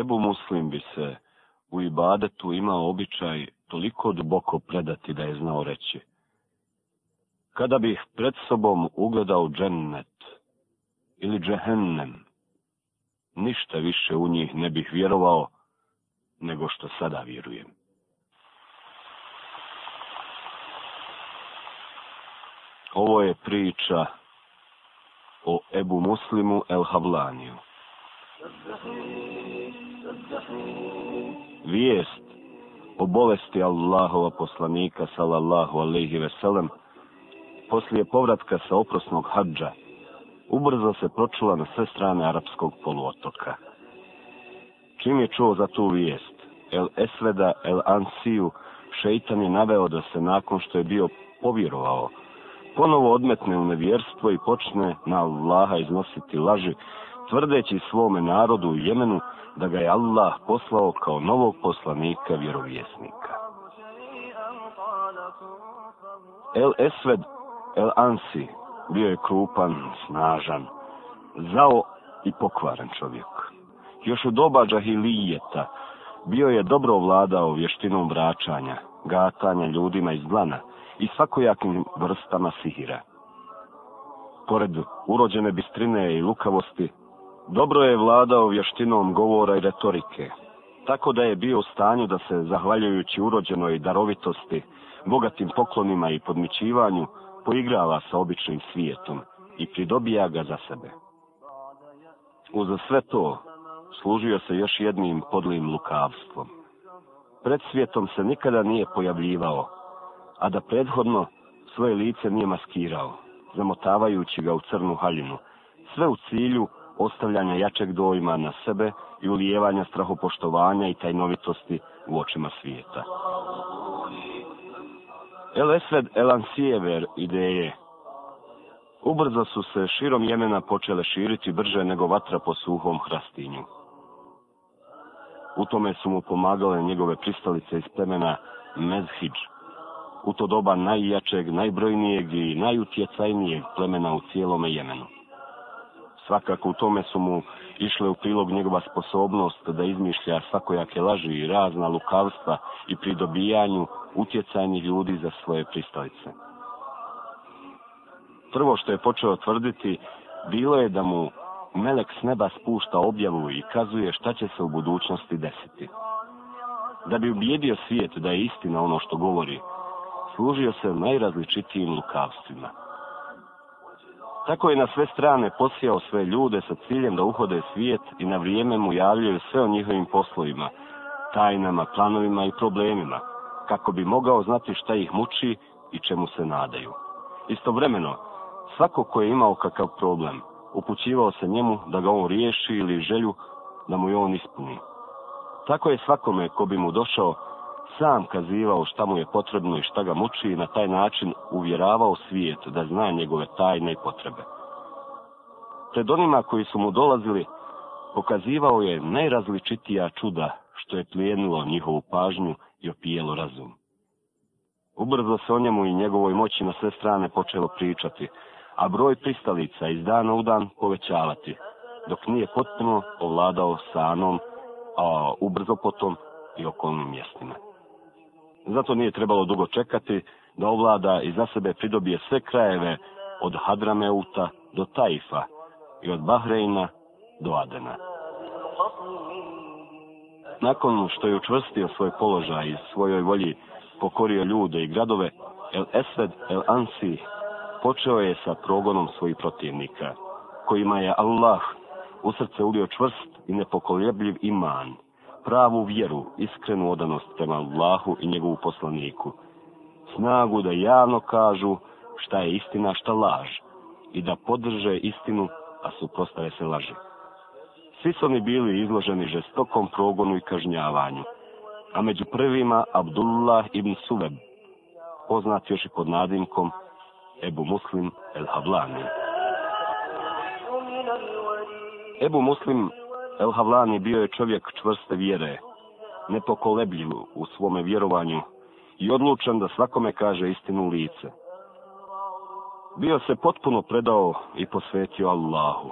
Ebu Muslim bi se u ibadetu imao običaj toliko duboko predati da je znao reći. Kada bih pred sobom ugledao džennet ili džehennem, ništa više u njih ne bih vjerovao nego što sada vjerujem. Ovo je priča o Ebu Muslimu El Havlaniju. Thank you. Vijest o bolesti Allahova poslanika sallallahu alaihi ve sellem poslije povratka sa oprosnog hadža ubrzo se pročula na sve strane arapskog poluotoka. Čim je čuo za tu vijest, El Esveda, El Ansiju, šeitan je naveo da se nakon što je bio povjerovao, ponovo odmetne u nevjerstvo i počne na Allaha iznositi laži tvrdeći svome narodu u Jemenu da ga je Allah poslao kao novog poslanika vjerovjesnika. El Esved El Ansi bio je krupan, snažan, zao i pokvaran čovjek. Još u doba džahilijeta bio je dobro vladao vještinom vraćanja, gatanja ljudima iz glana i svakojakim vrstama sihira. Pored urođene bistrine i lukavosti, Dobro je vladao vještinom govora i retorike, tako da je bio u stanju da se, zahvaljujući urođenoj darovitosti, bogatim poklonima i podmičivanju, poigrava sa običnim svijetom i pridobija ga za sebe. Uza sve to, služio se još jednim podlim lukavstvom. Pred svijetom se nikada nije pojavljivao, a da prethodno svoje lice nije maskirao, zamotavajući ga u crnu haljinu, sve u cilju ostavljanja jačeg dojma na sebe i ulijevanja strahopoštovanja i tajnovitosti u očima svijeta. El Esved Elan Sijever ideje Ubrzo su se širom Jemena počele širiti brže nego vatra po suhom hrastinju. U tome su mu pomagale njegove pristalice iz plemena Mezhidž, u to doba najjačeg, najbrojnijeg i najutjecajnijeg plemena u cijelome Jemenu svakako u tome su mu išle u prilog njegova sposobnost da izmišlja svakojake laži i razna lukavstva i pri dobijanju utjecajnih ljudi za svoje pristojice. Prvo što je počeo tvrditi bilo je da mu Melek s neba spušta objavu i kazuje šta će se u budućnosti desiti. Da bi ubijedio svijet da je istina ono što govori, služio se najrazličitijim lukavstvima – Tako je na sve strane posijao sve ljude sa ciljem da uhode svijet i na vrijeme mu javljaju sve o njihovim poslovima, tajnama, planovima i problemima, kako bi mogao znati šta ih muči i čemu se nadaju. Istovremeno, svako ko je imao kakav problem, upućivao se njemu da ga on riješi ili želju da mu je on ispuni. Tako je svakome ko bi mu došao, sam kazivao šta mu je potrebno i šta ga muči i na taj način uvjeravao svijet da zna njegove tajne i potrebe. Pred onima koji su mu dolazili, pokazivao je najrazličitija čuda što je plijenilo njihovu pažnju i opijelo razum. Ubrzo se o njemu i njegovoj moći na sve strane počelo pričati, a broj pristalica iz dana u dan povećavati, dok nije potpuno ovladao sanom, a ubrzo potom i okolnim mjestima zato nije trebalo dugo čekati da ovlada i za sebe pridobije sve krajeve od Hadrameuta do Taifa i od Bahreina do Adena. Nakon što je učvrstio svoj položaj i svojoj volji pokorio ljude i gradove, El Esved El Ansi počeo je sa progonom svojih protivnika, kojima je Allah u srce ulio čvrst i nepokoljebljiv iman – pravu vjeru, iskrenu odanost prema Allahu i njegovu poslaniku. Snagu da javno kažu šta je istina, šta laž i da podrže istinu, a suprostave se laži. Svi su oni bili izloženi žestokom progonu i kažnjavanju, a među prvima Abdullah ibn Suleb, poznat još i pod nadimkom Ebu Muslim el Havlani. Ebu Muslim El Havlani bio je čovjek čvrste vjere, nepokolebljiv u svome vjerovanju i odlučan da svakome kaže istinu lice. Bio se potpuno predao i posvetio Allahu,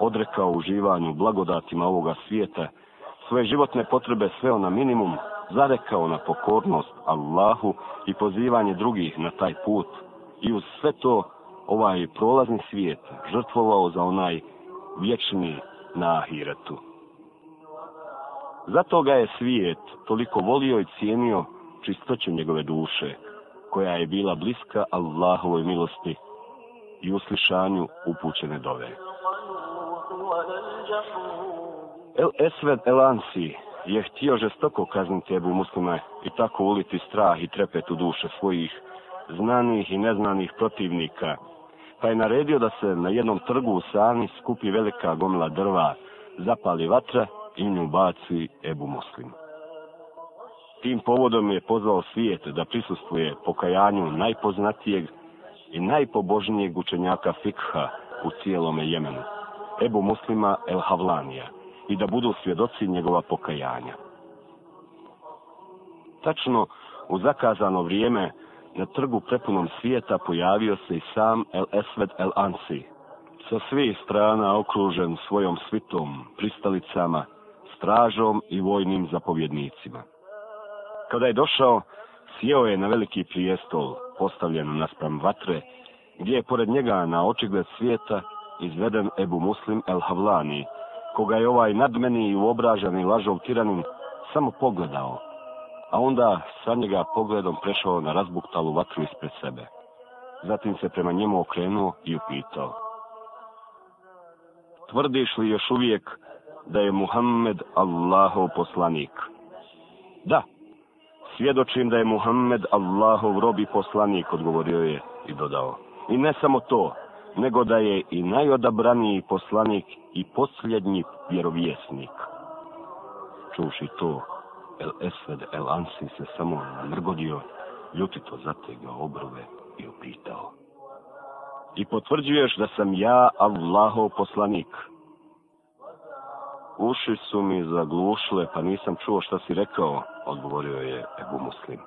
odrekao uživanju blagodatima ovoga svijeta, svoje životne potrebe sveo na minimum, zarekao na pokornost Allahu i pozivanje drugih na taj put i uz sve to ovaj prolazni svijet žrtvovao za onaj vječni na ahiretu. Zato ga je svijet toliko volio i cijenio čistoćem njegove duše, koja je bila bliska Allahovoj milosti i uslišanju upućene dove. El Esved Elansi je htio žestoko kazniti Ebu Muslime i tako uliti strah i trepet u duše svojih znanih i neznanih protivnika, pa je naredio da se na jednom trgu u Sani skupi velika gomila drva, zapali vatra i nju baci Ebu Moslimu. Tim povodom je pozvao svijet da prisustuje pokajanju najpoznatijeg i najpobožnijeg učenjaka Fikha u cijelome Jemenu, Ebu Muslima El Havlanija, i da budu svjedoci njegova pokajanja. Tačno, u zakazano vrijeme, na trgu prepunom svijeta pojavio se i sam El Esved El Ansi. Sa svih strana okružen svojom svitom, pristalicama, stražom i vojnim zapovjednicima. Kada je došao, sjeo je na veliki prijestol postavljen naspram vatre, gdje je pored njega na očigled svijeta izveden Ebu Muslim El Havlani, koga je ovaj nadmeni i uobraženi lažov tiranin samo pogledao a onda sa njega pogledom prešao na razbuktalu vatru ispred sebe. Zatim se prema njemu okrenuo i upitao. Tvrdiš li još uvijek da je Muhammed Allahov poslanik? Da, svjedočim da je Muhammed Allahov robi poslanik, odgovorio je i dodao. I ne samo to, nego da je i najodabraniji poslanik i posljednji vjerovjesnik. Čuši to, El Esved El Ansi se samo namrgodio, ljutito zategao obrove i upitao. I potvrđuješ da sam ja Allahov poslanik. Uši su mi zaglušile, pa nisam čuo šta si rekao, odgovorio je Ebu Muslim.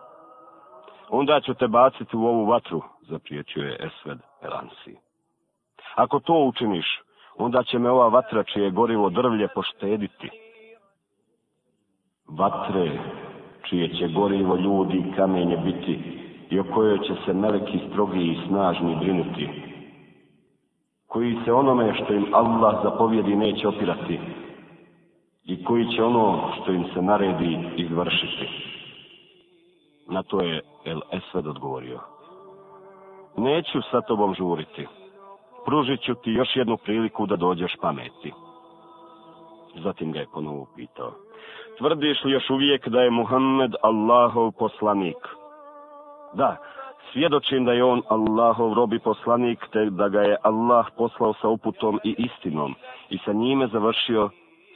Onda ću te baciti u ovu vatru, zapriječio je Esved Elansi. Ako to učiniš, onda će me ova vatra čije gorivo drvlje poštediti vatre, čije će gorivo ljudi i kamenje biti i o kojoj će se meleki strogi i snažni brinuti, koji se onome što im Allah zapovjedi neće opirati i koji će ono što im se naredi izvršiti. Na to je El Esved odgovorio. Neću sa tobom žuriti. Pružit ću ti još jednu priliku da dođeš pameti. Zatim ga je ponovo upitao tvrdiš li još uvijek da je Muhammed Allahov poslanik? Da, svjedočim da je on Allahov robi poslanik, te da ga je Allah poslao sa uputom i istinom i sa njime završio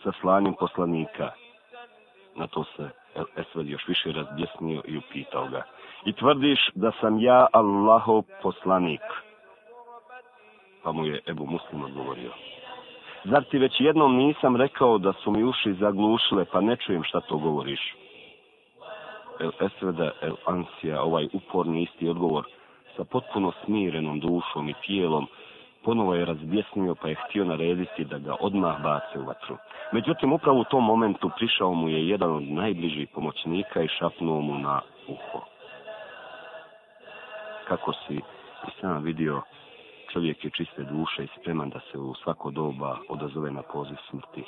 sa slanjem poslanika. Na to se Esved još više razbjesnio i upitao ga. I tvrdiš da sam ja Allahov poslanik. Pa mu je Ebu Muslim odgovorio. Zar ti već jednom nisam rekao da su mi uši zaglušile, pa ne čujem šta to govoriš? El esveda, el ansija, ovaj uporni isti odgovor, sa potpuno smirenom dušom i tijelom, ponovo je razbjesnio pa je htio narediti da ga odmah bace u vatru. Međutim, upravo u tom momentu prišao mu je jedan od najbližih pomoćnika i šapnuo mu na uho. Kako si i sam vidio čovjek je čiste duše i spreman da se u svako doba odazove na poziv smrti.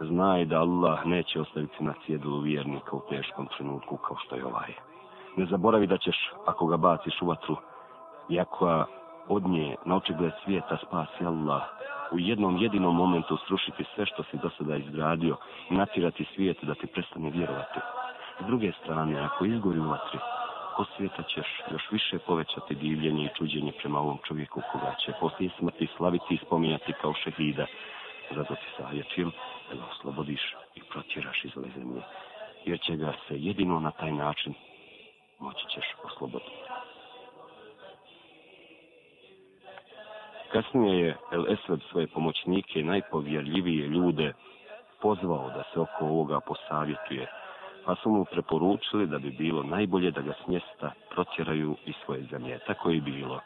Znaj da Allah neće ostaviti na cjedulu vjernika u teškom trenutku kao što je ovaj. Ne zaboravi da ćeš, ako ga baciš u vatru, i ako od nje na očigled svijeta spasi Allah, u jednom jedinom momentu srušiti sve što si do sada izgradio i natirati svijet da ti prestane vjerovati. S druge strane, ako izgori u vatru, tako svijeta ćeš još više povećati divljenje i čuđenje prema ovom čovjeku koga će poslije smrti slaviti i spominjati kao šehida. Zato ti sajačim da ga oslobodiš i protjeraš iz ove zemlje. Jer će ga se jedino na taj način moći ćeš osloboditi. Kasnije je El Esved svoje pomoćnike, najpovjerljivije ljude, pozvao da se oko ovoga posavjetuje pa su mu preporučili da bi bilo najbolje da ga s mjesta protjeraju iz svoje zemlje. Tako je bilo.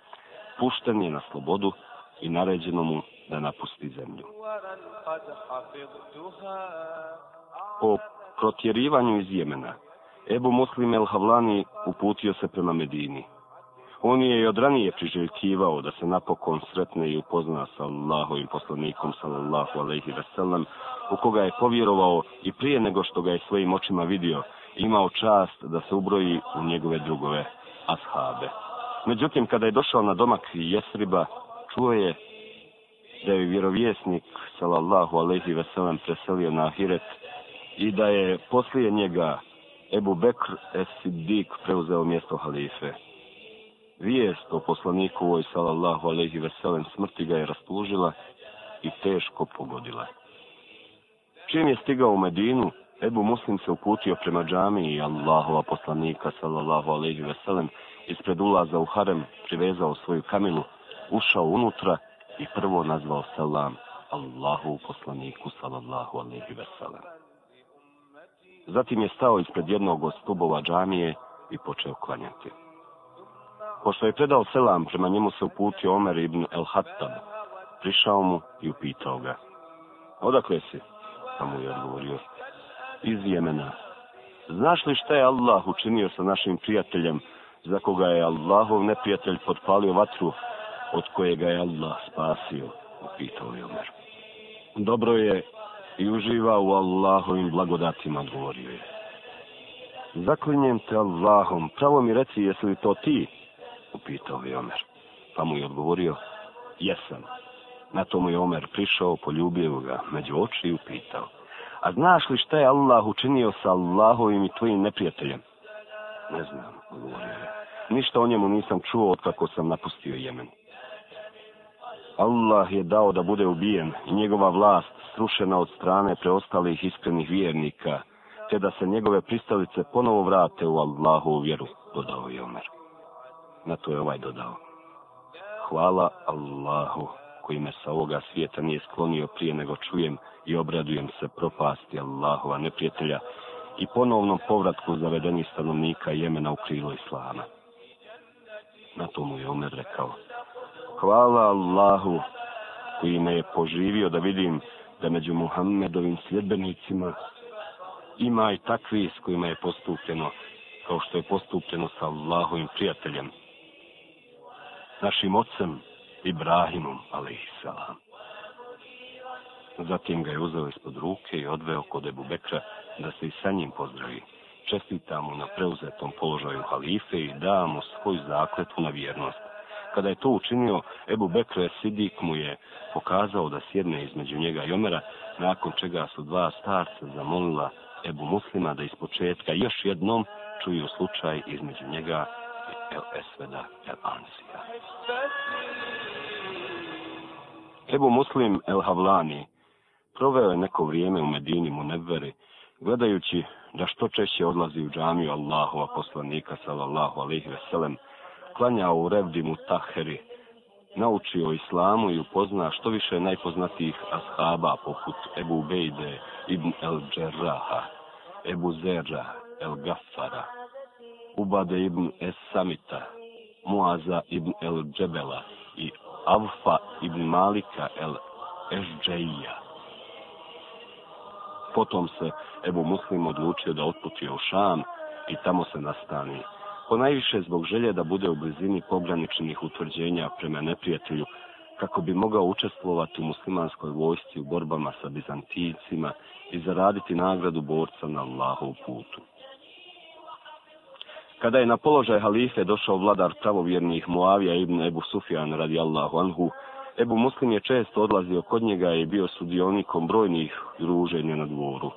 Pušten je na slobodu i naređeno mu da napusti zemlju. Po protjerivanju iz Jemena, Ebu Muslim el Havlani uputio se prema Medini – On je i odranije priželjkivao da se napokon sretne i upozna sa Allahovim poslanikom, sallallahu alaihi wasallam, u koga je povjerovao i prije nego što ga je svojim očima vidio, imao čast da se ubroji u njegove drugove, ashabe. Međutim, kada je došao na domak Jesriba, čuo je da je vjerovjesnik, sallallahu alaihi wasallam, preselio na Ahiret i da je poslije njega Ebu Bekr es-Siddiq preuzeo mjesto halife vijest o poslaniku ovoj sallallahu alaihi veselem smrti ga je rastužila i teško pogodila. Čim je stigao u Medinu, Ebu Muslim se uputio prema džami i Allahova poslanika sallallahu alaihi veselem ispred ulaza u harem privezao svoju kamilu, ušao unutra i prvo nazvao selam Allahu poslaniku sallallahu alaihi veselem. Zatim je stao ispred jednog od stubova džamije i počeo klanjati. Pošto je predao selam, prema njemu se uputio Omer ibn El Hattab. Prišao mu i upitao ga. Odakle si? Pa mu je odgovorio. Iz Jemena. Znaš li šta je Allah učinio sa našim prijateljem, za koga je Allahov neprijatelj potpalio vatru, od kojega je Allah spasio? Upitao je Omer. Dobro je i uživa u Allahovim blagodatima, odgovorio je. Zaklinjem te Allahom, pravo mi reci jesi li to ti, upitao je Omer. Pa mu je odgovorio, jesam. Na to mu je Omer prišao, poljubio ga među oči i upitao, a znaš li šta je Allah učinio sa Allahovim i tvojim neprijateljem? Ne znam, odgovorio je. Ništa o njemu nisam čuo od kako sam napustio Jemen. Allah je dao da bude ubijen i njegova vlast srušena od strane preostalih iskrenih vjernika, te da se njegove pristalice ponovo vrate u Allahu vjeru, dodao je Omer na to je ovaj dodao. Hvala Allahu koji me sa ovoga svijeta nije sklonio prije nego čujem i obradujem se propasti Allahova neprijatelja i ponovnom povratku zavedenih stanovnika Jemena u krilo Islama. Na to mu je Omer rekao. Hvala Allahu koji me je poživio da vidim da među Muhammedovim sljedbenicima ima i takvi s kojima je postupljeno kao što je postupljeno sa Allahovim prijateljem, našim ocem Ibrahimom, alaihissalam. Zatim ga je uzeo ispod ruke i odveo kod Ebu Bekra da se i sa njim pozdravi. Čestita mu na preuzetom položaju halife i da mu svoju zakletu na vjernost. Kada je to učinio, Ebu Bekra Sidik mu je pokazao da sjedne između njega i Omera, nakon čega su dva starca zamolila Ebu Muslima da ispočetka još jednom čuju slučaj između njega El Esveda El Ansija. Ebu Muslim El Havlani proveo je neko vrijeme u Medini Munevveri gledajući da što češće odlazi u džamiju Allahova poslanika sallallahu alaihi veselem, klanjao u revdimu Taheri, naučio islamu i upozna što više najpoznatijih ashaba poput Ebu Bejde ibn el Džerraha, Ebu Zerra el Gafara, Ubade ibn Esamita, Muaza ibn El Džebela i Avfa ibn Malika El Ežđeija. Potom se Ebu Muslim odlučio da otputi u Šam i tamo se nastani. Po najviše zbog želje da bude u blizini pograničnih utvrđenja prema neprijatelju, kako bi mogao učestvovati u muslimanskoj vojsci u borbama sa Bizantijicima i zaraditi nagradu borca na Allahov putu. Kada je na položaj halife došao vladar pravovjernih Muavija ibn Ebu Sufjan radi Allahu Anhu, Ebu Muslim je često odlazio kod njega i bio sudionikom brojnih druženja na dvoru.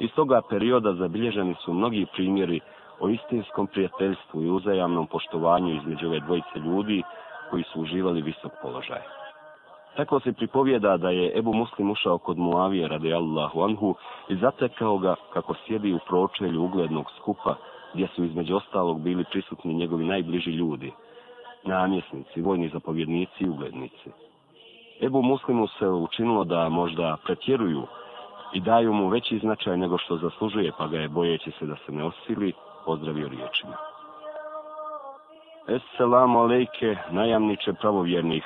Iz toga perioda zabilježeni su mnogi primjeri o istinskom prijateljstvu i uzajamnom poštovanju između ove dvojice ljudi koji su uživali visok položaj. Tako se pripovjeda da je Ebu Muslim ušao kod Muavije radi Allahu Anhu i zatekao ga kako sjedi u pročelju uglednog skupa gdje su između ostalog bili prisutni njegovi najbliži ljudi, namjesnici, vojni zapovjednici i uglednici. Ebu Muslimu se učinilo da možda pretjeruju i daju mu veći značaj nego što zaslužuje, pa ga je bojeći se da se ne osili, pozdravio riječima. Esselamu alejke, najamniče pravovjernih.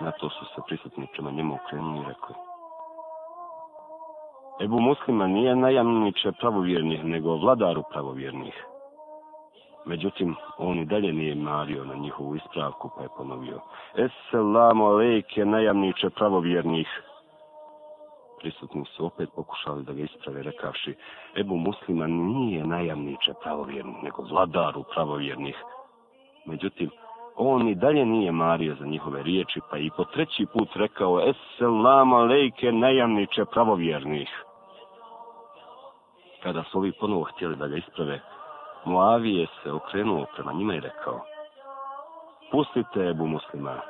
Na to su se prisutni prema njemu okrenuli i rekli. Ebu Muslima nije najamniče pravovjernih, nego vladaru pravovjernih. Međutim, on i dalje nije mario na njihovu ispravku, pa je ponovio. Esselamu alejke, najamniče pravovjernih. Prisutni su opet pokušali da ga isprave, rekavši, Ebu Muslima nije najamniče pravovjernih, nego vladaru pravovjernih. Međutim, on i dalje nije mario za njihove riječi, pa i po treći put rekao, Esselamu alejke, najamniče pravovjernih kada su ovi ponovo htjeli da ga isprave, Moavije se okrenuo prema njima i rekao, pustite Ebu muslima.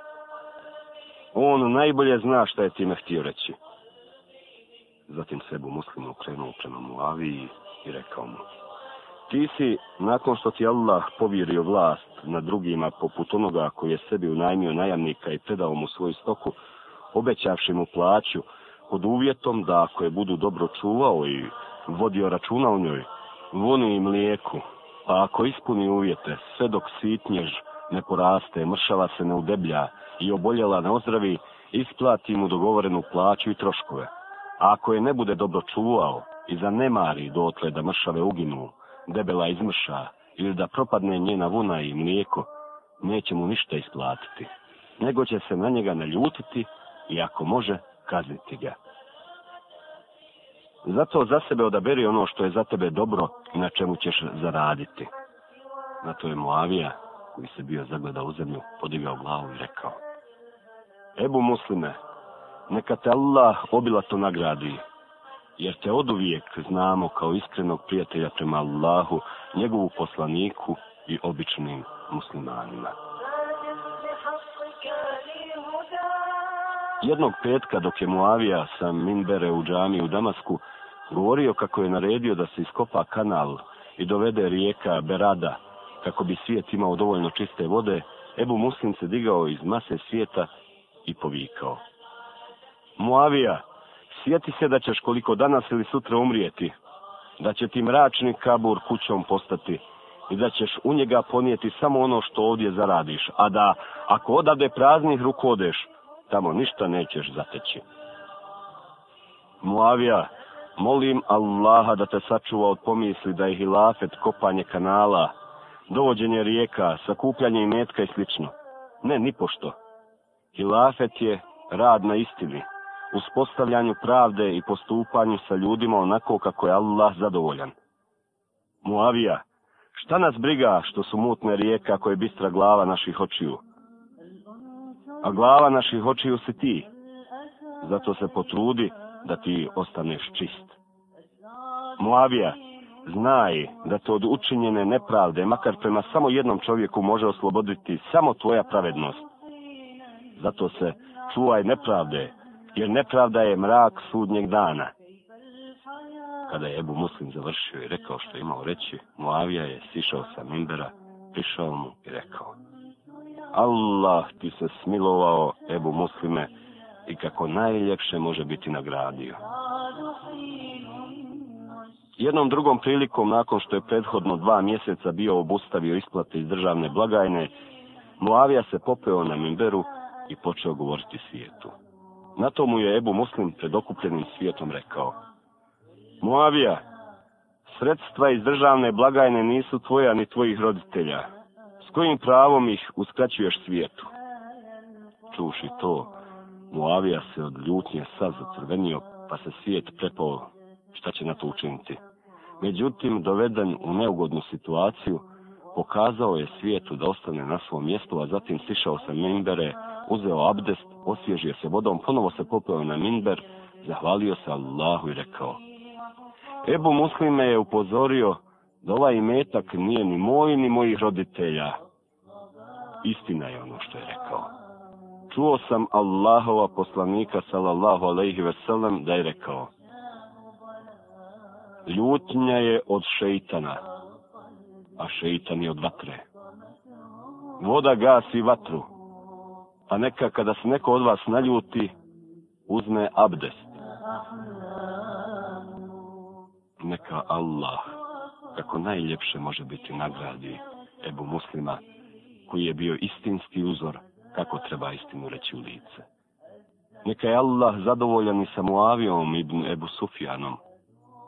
On najbolje zna šta je time htio reći. Zatim se Ebu muslim okrenuo prema Moaviji i rekao mu, ti si, nakon što ti Allah povjerio vlast na drugima poput onoga koji je sebi unajmio najamnika i predao mu svoju stoku, obećavši mu plaću, pod uvjetom da ako je budu dobro čuvao i vodio računa o njoj, voni i mlijeku, pa ako ispuni uvjete, sve dok sitnjež ne poraste, mršava se ne udeblja i oboljela ne ozdravi, isplati mu dogovorenu plaću i troškove. A ako je ne bude dobro čuvao i zanemari dotle da mršave uginu, debela izmrša ili da propadne njena vuna i mlijeko, neće mu ništa isplatiti, nego će se na njega naljutiti i ako može, kazniti ga. Zato za sebe odaberi ono što je za tebe dobro i na čemu ćeš zaraditi. Na to je Moavija, koji se bio zagledao u zemlju, podigao glavu i rekao. Ebu muslime, neka te Allah obilato nagradi, jer te od uvijek znamo kao iskrenog prijatelja prema Allahu, njegovu poslaniku i običnim muslimanima. Jednog petka dok je Moavija sa Minbere u džami u Damasku, govorio kako je naredio da se iskopa kanal i dovede rijeka Berada kako bi svijet imao dovoljno čiste vode, Ebu Muslim se digao iz mase svijeta i povikao. Muavija, sjeti se da ćeš koliko danas ili sutra umrijeti, da će ti mračni kabur kućom postati i da ćeš u njega ponijeti samo ono što ovdje zaradiš, a da ako odavde praznih ruku odeš, tamo ništa nećeš zateći. Muavija, Molim Allaha da te sačuva od pomisli da je hilafet kopanje kanala, dovođenje rijeka, sakupljanje imetka i slično. Ne, nipošto. Hilafet je rad na istini, uspostavljanju pravde i postupanju sa ljudima onako kako je Allah zadovoljan. Muavija, šta nas briga što su mutne rijeka koje bistra glava naših očiju? A glava naših očiju si ti. Zato se potrudi, potrudi da ti ostaneš čist. Moavija, znaj da te od učinjene nepravde, makar prema samo jednom čovjeku, može osloboditi samo tvoja pravednost. Zato se čuvaj nepravde, jer nepravda je mrak sudnjeg dana. Kada je Ebu Muslim završio i rekao što je imao reći, Moavija je sišao sa Mimbera, prišao mu i rekao Allah ti se smilovao, Ebu Muslime, i kako najljepše može biti nagradio. Jednom drugom prilikom, nakon što je prethodno dva mjeseca bio obustavio isplate iz državne blagajne, Muavija se popeo na Mimberu i počeo govoriti svijetu. Na to mu je Ebu Muslim pred okupljenim svijetom rekao, Muavija, sredstva iz državne blagajne nisu tvoja ni tvojih roditelja. S kojim pravom ih uskraćuješ svijetu? Čuši to, Muavija se od ljutnje sad zacrvenio, pa se svijet prepao šta će na to učiniti. Međutim, doveden u neugodnu situaciju, pokazao je svijetu da ostane na svom mjestu, a zatim sišao sa Minbere, uzeo abdest, osvježio se vodom, ponovo se popeo na Minber, zahvalio se Allahu i rekao. Ebu Muslime je upozorio da ovaj imetak nije ni moj ni mojih roditelja. Istina je ono što je rekao čuo sam Allahova poslanika sallallahu alejhi ve sellem da je rekao: Ljutnja je od šejtana, a šejtan je od vatre. Voda gasi vatru, a neka kada se neko od vas naljuti, uzme abdest. Neka Allah, kako najljepše može biti nagradi Ebu Muslima, koji je bio istinski uzor kako treba istinu reći u lice. Neka je Allah zadovoljan i sa Muavijom ibn Ebu Sufjanom,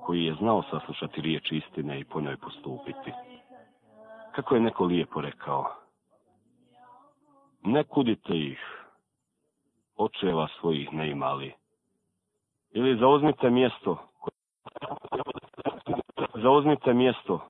koji je znao saslušati riječ istine i po njoj postupiti. Kako je neko lijepo rekao, ne kudite ih, očeva svojih ne imali, ili zauzmite mjesto, zauzmite mjesto,